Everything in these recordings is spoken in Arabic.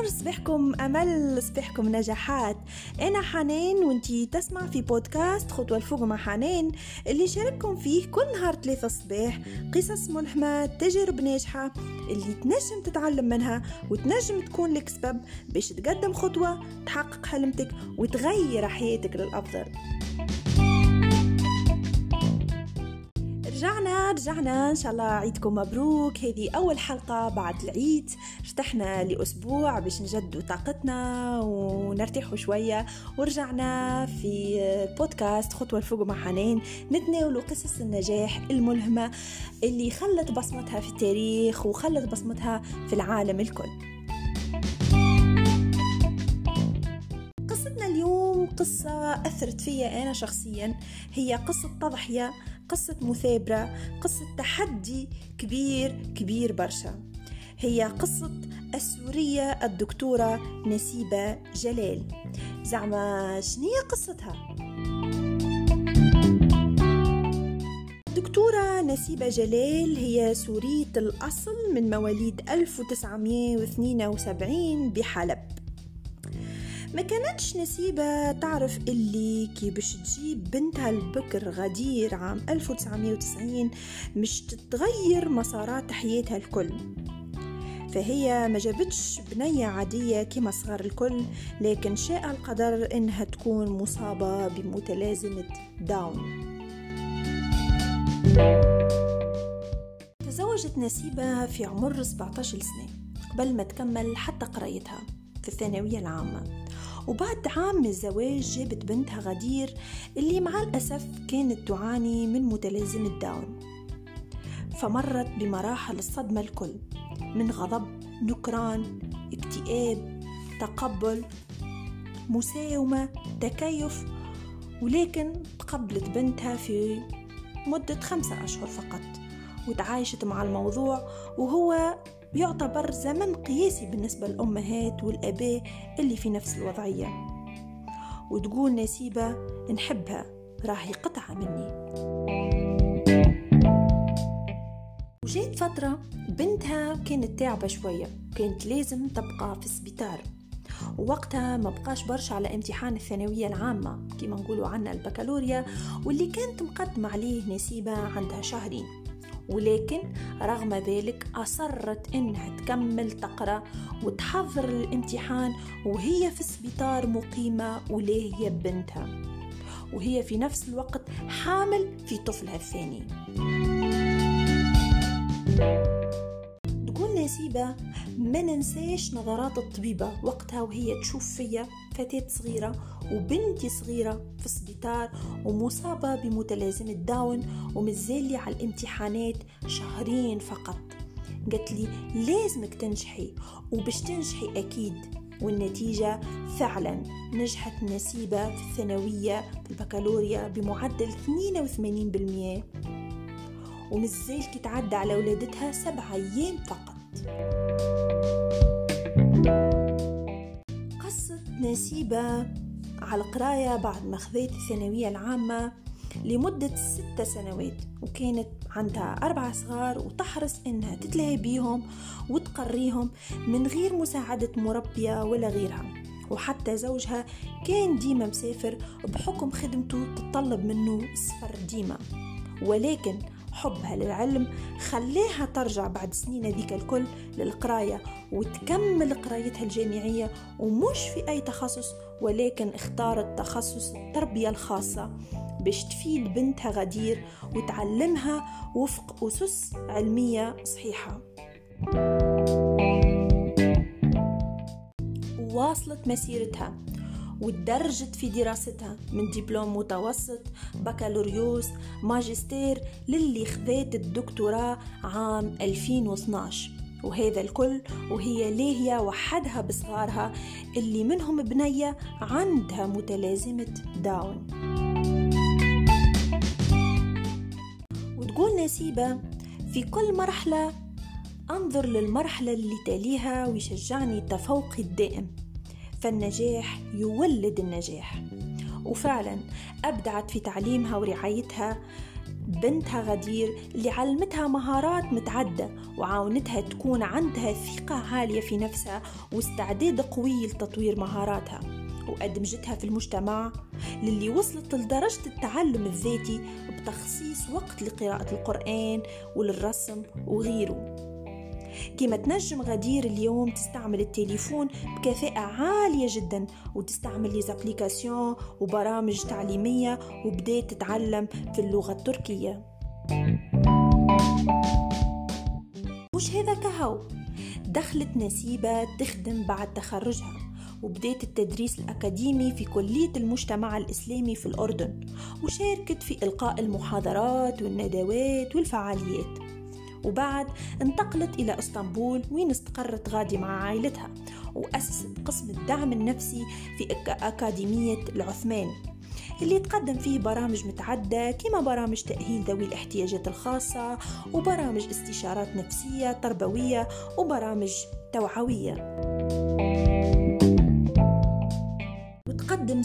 نور صباحكم أمل صباحكم نجاحات. أنا حنان وانتي تسمع في بودكاست خطوة الفوق مع حنان اللي شارككم فيه كل نهار ثلاثة صباح قصص ملهمة تجارب ناجحة اللي تنجم تتعلم منها وتنجم تكون لك سبب باش تقدم خطوة تحقق حلمتك وتغير حياتك للأفضل. رجعنا رجعنا. إن شاء الله عيدكم مبروك. هذه أول حلقة بعد العيد. ارتحنا لأسبوع باش نجدوا طاقتنا ونرتاحوا شوية. ورجعنا في بودكاست خطوة الفوق مع حنان. نتناولوا قصص النجاح الملهمة اللي خلت بصمتها في التاريخ وخلت بصمتها في العالم الكل. قصة أثرت فيا أنا شخصيا. هي قصة تضحية قصة مثابرة قصة تحدي كبير كبير برشا. هي قصة السورية الدكتورة نسيبة جلال. زعما شنية قصتها؟ الدكتورة نسيبة جلال هي سورية الأصل من مواليد 1972 بحلب. ما كانتش نسيبة تعرف اللي كي باش تجيب بنتها البكر غدير عام 1990 مش تتغير مسارات حياتها الكل. فهي ما جابتش بنية عادية كما صغار الكل لكن شاء القدر إنها تكون مصابة بمتلازمة داون. تزوجت نسيبة في عمر 17 سنة قبل ما تكمل حتى قرايتها في الثانوية العامة. وبعد عام من الزواج جابت بنتها غدير اللي مع الأسف كانت تعاني من متلازمة داون. فمرت بمراحل الصدمة الكل من غضب نكران اكتئاب تقبل مساومة تكيف ولكن تقبلت بنتها في مدة خمسة أشهر فقط وتعايشت مع الموضوع وهو يعتبر زمن قياسي بالنسبة للأمهات والأباء اللي في نفس الوضعية. وتقول نسيبة نحبها راهي قطعة مني. وجيت فترة بنتها كانت تعبة شوية كانت لازم تبقى في السبيطار. ووقتها ما بقاش برشا على امتحان الثانوية العامة كما نقولوا عنا البكالوريا واللي كانت مقدمة عليه نسيبة عندها شهرين. ولكن رغم ذلك أصرت إنها تكمل تقرأ وتحضر الامتحان وهي في السبيطار مقيمة ولاهية بنتها. وهي في نفس الوقت حامل في طفلها الثاني. تقول نسيبة ما ننساش نظرات الطبيبة وقتها وهي تشوف فيا فتاة صغيرة وبنتي صغيرة في السبيطار ومصابة بمتلازمة داون ومازالي على الامتحانات شهرين فقط. قالت لي لازمك تنجحي وباش تنجحي أكيد والنتيجة فعلا نجحت نسيبة في الثانوية في البكالوريا بمعدل 82% ومازال كي تعدى على ولادتها سبع أيام فقط. نسيبة على القراية بعد ما خذيت الثانوية العامة لمدة ستة سنوات وكانت عندها أربع صغار وتحرص إنها تتلهي بيهم وتقريهم من غير مساعدة مربية ولا غيرها. وحتى زوجها كان ديما مسافر بحكم خدمته تطلب منه السفر ديما. ولكن حبها للعلم خلاها ترجع بعد سنين ذيك الكل للقراية وتكمل قرايتها الجامعية ومش في أي تخصص ولكن اختارت تخصص التربية الخاصة باش تفيد بنتها غدير وتعلمها وفق أسس علمية صحيحة. واصلت مسيرتها. وتدرجت في دراستها من دبلوم متوسط بكالوريوس ماجستير للي خذات الدكتوراه عام 2012 وهذا الكل وهي لاهية وحدها بصغارها اللي منهم بنية عندها متلازمة داون. وتقول نسيبة في كل مرحلة أنظر للمرحلة اللي تليها ويشجعني تفوقي الدائم. فالنجاح يولد النجاح. وفعلا أبدعت في تعليمها ورعايتها. بنتها غدير اللي علمتها مهارات متعدة وعاونتها تكون عندها ثقة عالية في نفسها واستعداد قوي لتطوير مهاراتها. وأدمجتها في المجتمع للي وصلت لدرجة التعلم الذاتي بتخصيص وقت لقراءة القرآن وللرسم وغيره. كما تنجم غدير اليوم تستعمل التليفون بكفاءة عالية جدا وتستعمل ليزابليكاسيون وبرامج تعليمية وبدأت تتعلم في اللغة التركية. مش هذا كهو؟ دخلت نسيبة تخدم بعد تخرجها وبدأت التدريس الأكاديمي في كلية المجتمع الإسلامي في الأردن وشاركت في إلقاء المحاضرات والندوات والفعاليات. وبعد انتقلت إلى إسطنبول وين استقرت غادي مع عائلتها وأسست قسم الدعم النفسي في أكاديمية العثمان اللي تقدم فيه برامج متعدة كما برامج تأهيل ذوي الاحتياجات الخاصة وبرامج استشارات نفسية تربوية وبرامج توعوية.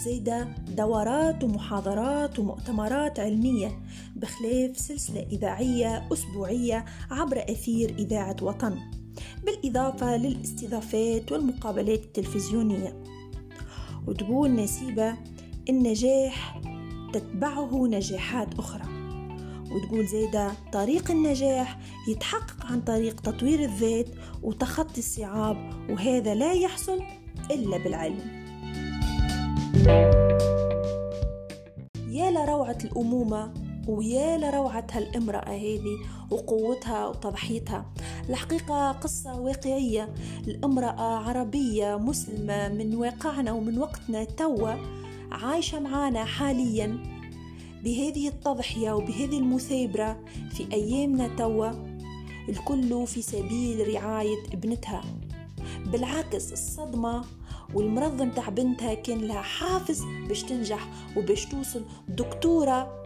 زيدا دورات ومحاضرات ومؤتمرات علمية بخلاف سلسلة إذاعية أسبوعية عبر أثير إذاعة وطن بالإضافة للاستضافات والمقابلات التلفزيونية. وتقول نسيبة النجاح تتبعه نجاحات أخرى. وتقول زيدا طريق النجاح يتحقق عن طريق تطوير الذات وتخطي الصعاب وهذا لا يحصل إلا بالعلم. يا لروعة الأمومة ويا لروعة هالامرأة هذه وقوتها وتضحيتها. الحقيقة قصة واقعية. الامرأة عربية مسلمة من واقعنا ومن وقتنا توا عايشة معانا حاليا. بهذه التضحية وبهذه المثابرة في أيامنا توا الكل في سبيل رعاية ابنتها. بالعكس الصدمة والمرض متاع بنتها كان لها حافز باش تنجح وباش توصل دكتورة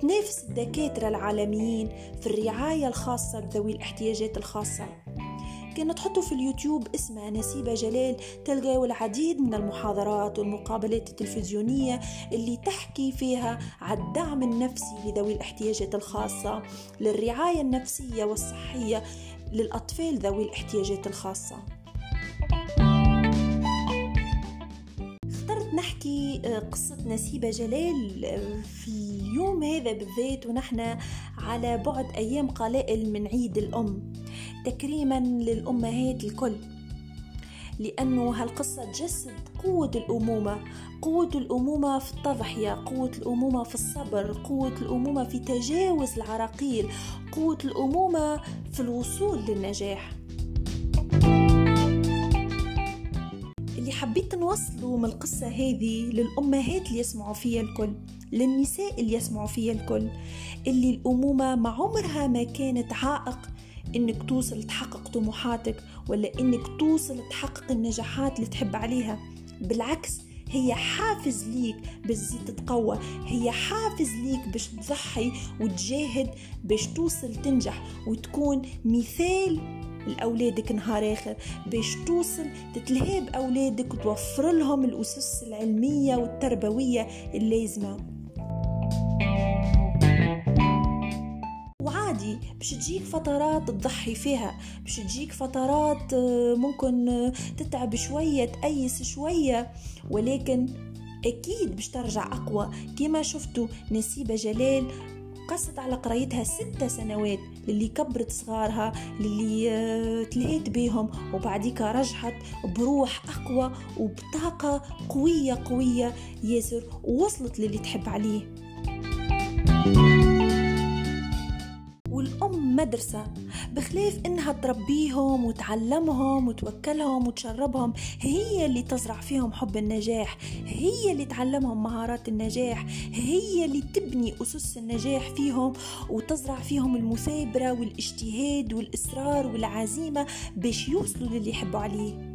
تنافس الدكاترة العالميين في الرعاية الخاصة بذوي الاحتياجات الخاصة. كانت تحطه في اليوتيوب اسمها نسيبة جلال تلقاو العديد من المحاضرات والمقابلات التلفزيونية اللي تحكي فيها على الدعم النفسي لذوي الاحتياجات الخاصة للرعاية النفسية والصحية للأطفال ذوي الاحتياجات الخاصة. نحكي آه، قصة نسيبة جلال آه، في اليوم هذا بالذات ونحن على بعد أيام قلائل من عيد الأم. تكريما للأمهات الكل. لأنه هالقصة تجسد قوة الأمومة قوة الأمومة في التضحية قوة الأمومة في الصبر قوة الأمومة في تجاوز العراقيل قوة الأمومة في الوصول للنجاح. حبيت نوصله من القصة هذه للأمهات اللي يسمعوا فيها الكل للنساء اللي يسمعوا فيها الكل اللي الأمومة مع عمرها ما كانت عائق إنك توصل تحقق طموحاتك ولا إنك توصل تحقق النجاحات اللي تحب عليها. بالعكس هي حافز ليك باش تتقوى هي حافز ليك باش تضحي وتجاهد باش توصل تنجح وتكون مثال لأولادك نهار آخر باش توصل تتلهي بأولادك وتوفر لهم الأسس العلمية والتربوية اللازمة. وعادي باش تجيك فترات تضحي فيها باش تجيك فترات آه، ممكن آه، تتعب شوية تأيس شوية. ولكن أكيد باش ترجع أقوى. كما شفتوا نسيبة جلال قصت على قرايتها ستة سنوات للي كبرت صغارها للي آه، تلهيت بيهم وبعديك رجعت بروح أقوى وبطاقة قوية قوية ياسر ووصلت للي تحب عليه. والأم مدرسة بخلاف إنها تربيهم وتعلمهم وتوكلهم وتشربهم هي اللي تزرع فيهم حب النجاح هي اللي تعلمهم مهارات النجاح هي اللي تبني أسس النجاح فيهم وتزرع فيهم المثابرة والإجتهاد والإصرار والعزيمة باش يوصلوا للي يحبوا عليه.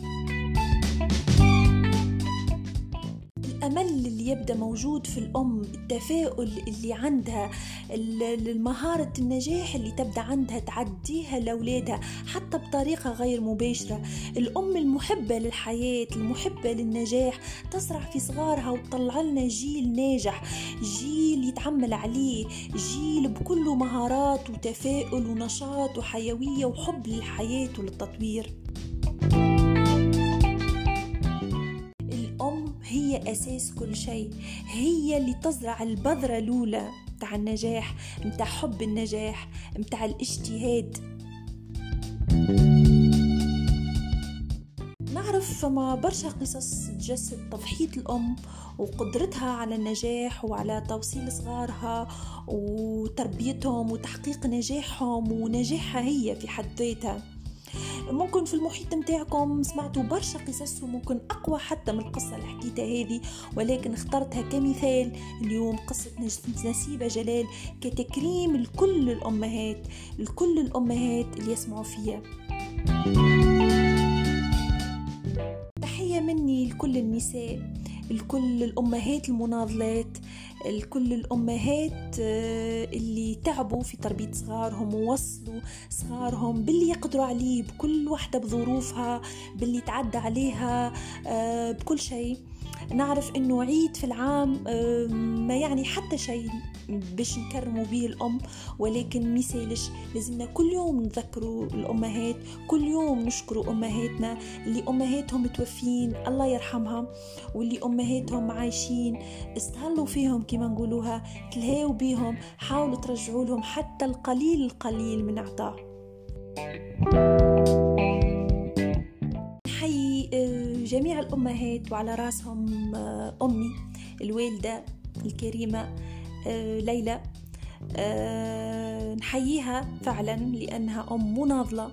الأمل اللي يبدأ موجود في الأم التفاؤل اللي عندها المهارة النجاح اللي تبدأ عندها تعديها لأولادها حتى بطريقة غير مباشرة. الأم المحبة للحياة المحبة للنجاح تزرع في صغارها وتطلع لنا جيل ناجح جيل يتعمل عليه جيل بكل مهارات وتفاؤل ونشاط وحيوية وحب للحياة وللتطوير. أساس كل شيء. هي اللي تزرع البذرة الأولى متاع النجاح متاع حب النجاح متاع الاجتهاد. نعرف فما برشا قصص تجسد تضحية الأم وقدرتها على النجاح وعلى توصيل صغارها وتربيتهم وتحقيق نجاحهم ونجاحها هي في حد ذاتها. ممكن في المحيط متاعكم سمعتوا برشا قصص وممكن أقوى حتى من القصة اللي حكيتها هذه ولكن اخترتها كمثال. اليوم قصة نسيبة جلال كتكريم لكل الأمهات لكل الأمهات اللي يسمعوا فيها تحية مني لكل النساء. لكل الأمهات المناضلات لكل الأمهات آه، اللي تعبوا في تربية صغارهم ووصلوا صغارهم باللي يقدروا عليه بكل واحدة بظروفها باللي تعدى عليها آه، بكل شيء. نعرف إنه عيد في العام ما يعني حتى شيء باش نكرموا به الأم ولكن ميسالش لازمنا كل يوم نذكروا الأمهات كل يوم نشكروا أمهاتنا اللي أمهاتهم متوفين الله يرحمها واللي أمهاتهم عايشين استهلوا فيهم كما نقولوها تلهاو بيهم حاولوا ترجعوا لهم حتى القليل القليل من عطاه جميع الأمهات وعلى راسهم آه، أمي الوالدة الكريمة آه، ليلى آه، نحييها فعلا لأنها أم مناضلة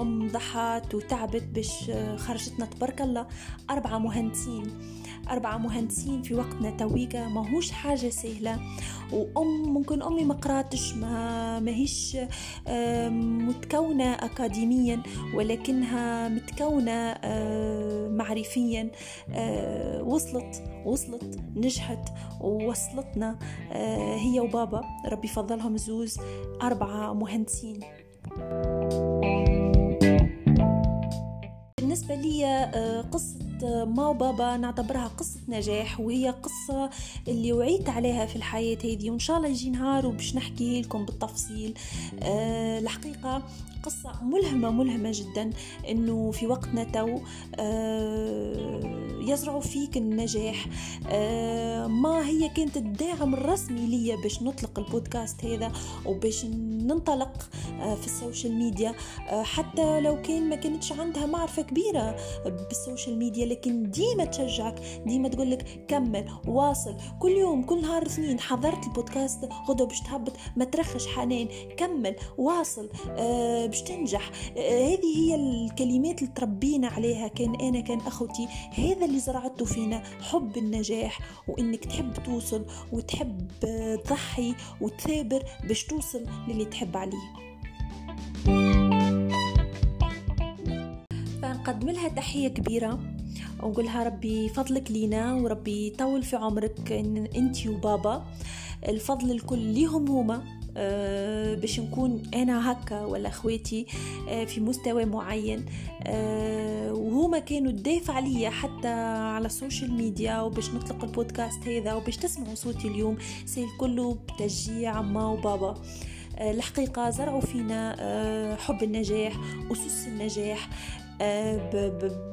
أم ضحت وتعبت باش خرجتنا تبارك الله أربعة مهندسين. أربعة مهندسين في وقتنا تويكا ماهوش حاجة سهلة. وأم ممكن أمي ما قراتش ما ماهيش متكونة أكاديميا ولكنها متكونة معرفيا. وصلت وصلت نجحت ووصلتنا هي وبابا. ربي فضلهم زوز أربعة مهندسين. بالنسبة لي قصة ما وبابا نعتبرها قصة نجاح وهي قصة اللي وعيت عليها في الحياة هذه وإن شاء الله يجي نهار وباش نحكي لكم بالتفصيل. أه الحقيقة قصة ملهمة ملهمة جدا إنه في وقتنا تو أه يزرعوا فيك النجاح. أه ما هي كانت الداعم الرسمي ليا باش نطلق البودكاست هذا وباش ننطلق أه في ال social media. حتى لو كان ما كانتش عندها معرفة كبيرة بال social media لكن ديما تشجعك ديما تقول لك كمل واصل. كل يوم كل نهار اثنين حضرت البودكاست غدا باش تهبط ما ترخش حنان كمل واصل. آه باش تنجح. آه هذه هي الكلمات اللي تربينا عليها. كان أنا كان أخوتي. هذا اللي زرعته فينا حب النجاح وإنك تحب توصل وتحب تضحي وتثابر باش توصل للي تحب عليه. فنقدم لها تحية كبيرة ونقولها ربي فضلك لينا وربي يطول في عمرك أنت وبابا. الفضل الكل ليهم هما. باش نكون أنا هكا ولا أخواتي أه في مستوى معين. أه وهما كانوا الدافع عليا حتى على السوشيال ميديا وباش نطلق البودكاست هذا وباش تسمعوا صوتي اليوم. هذا كله بتشجيع ما وبابا. آه، الحقيقة زرعوا فينا آه، حب النجاح أسس النجاح.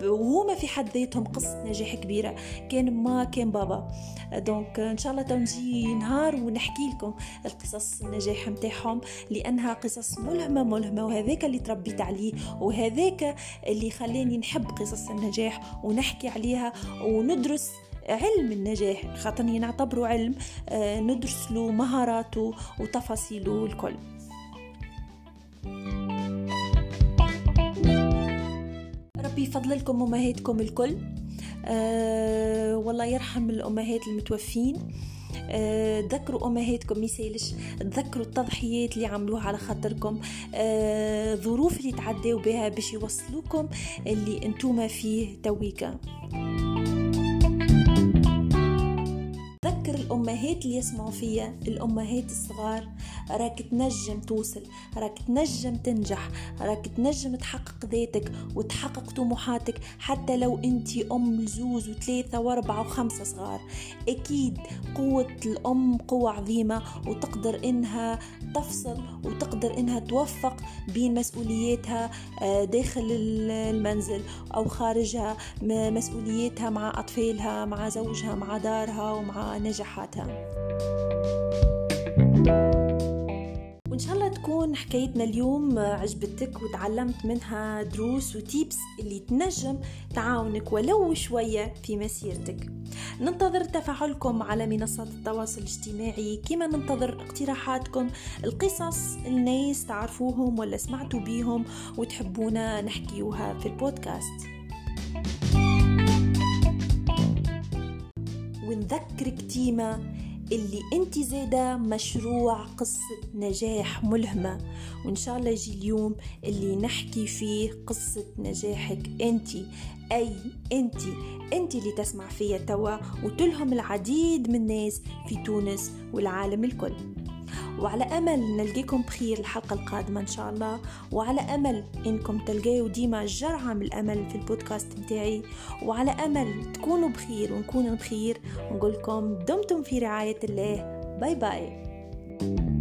وهما في حد ذاتهم قصة نجاح كبيرة. كان ما كان بابا. دونك إن شاء الله تنجي نهار ونحكي لكم القصص النجاح متاعهم لأنها قصص ملهمة ملهمة وهذاك اللي تربيت عليه وهذاك اللي خلاني نحب قصص النجاح ونحكي عليها وندرس علم النجاح. خاطرني نعتبره علم آه، ندرس له مهاراته وتفاصيله الكل. ربي يفضلكم أمهاتكم الكل. أه والله يرحم الأمهات المتوفين. أه ذكروا أمهاتكم ميسالش تذكروا التضحيات اللي عملوها على خاطركم. أه ظروف اللي تعداو بها باش يوصلوكم اللي انتوما فيه تويكا. الأمهات اللي يسمعوا فيا الأمهات الصغار راك تنجم توصل راك تنجم تنجح راك تنجم تحقق ذاتك وتحقق طموحاتك حتى لو أنت أم لزوز وثلاثة وأربعة وخمسة صغار. أكيد قوة الأم قوة عظيمة وتقدر إنها تفصل وتقدر إنها توفق بين مسؤولياتها آه، داخل المنزل أو خارجها مسؤولياتها مع أطفالها مع زوجها مع دارها ومع نجاحاتها. وإن شاء الله تكون حكايتنا اليوم عجبتك وتعلمت منها دروس وتيبس اللي تنجم تعاونك ولو شوية في مسيرتك. ننتظر تفاعلكم على منصات التواصل الاجتماعي. كما ننتظر اقتراحاتكم. القصص الناس تعرفوهم ولا سمعتوا بيهم وتحبونا نحكيوها في البودكاست. ونذكرك ديما اللي انت زادة مشروع قصة نجاح ملهمة. وإن شاء الله يجي اليوم اللي نحكي فيه قصة نجاحك انت. أي انت انت اللي تسمع فيا توا وتلهم العديد من الناس في تونس والعالم الكل. وعلى أمل نلقيكم بخير الحلقة القادمة إن شاء الله. وعلى أمل إنكم تلقاو ديما جرعة من الأمل في البودكاست متاعي وعلى أمل تكونوا بخير ونكون بخير. ونقولكم دمتم في رعاية الله. باي باي.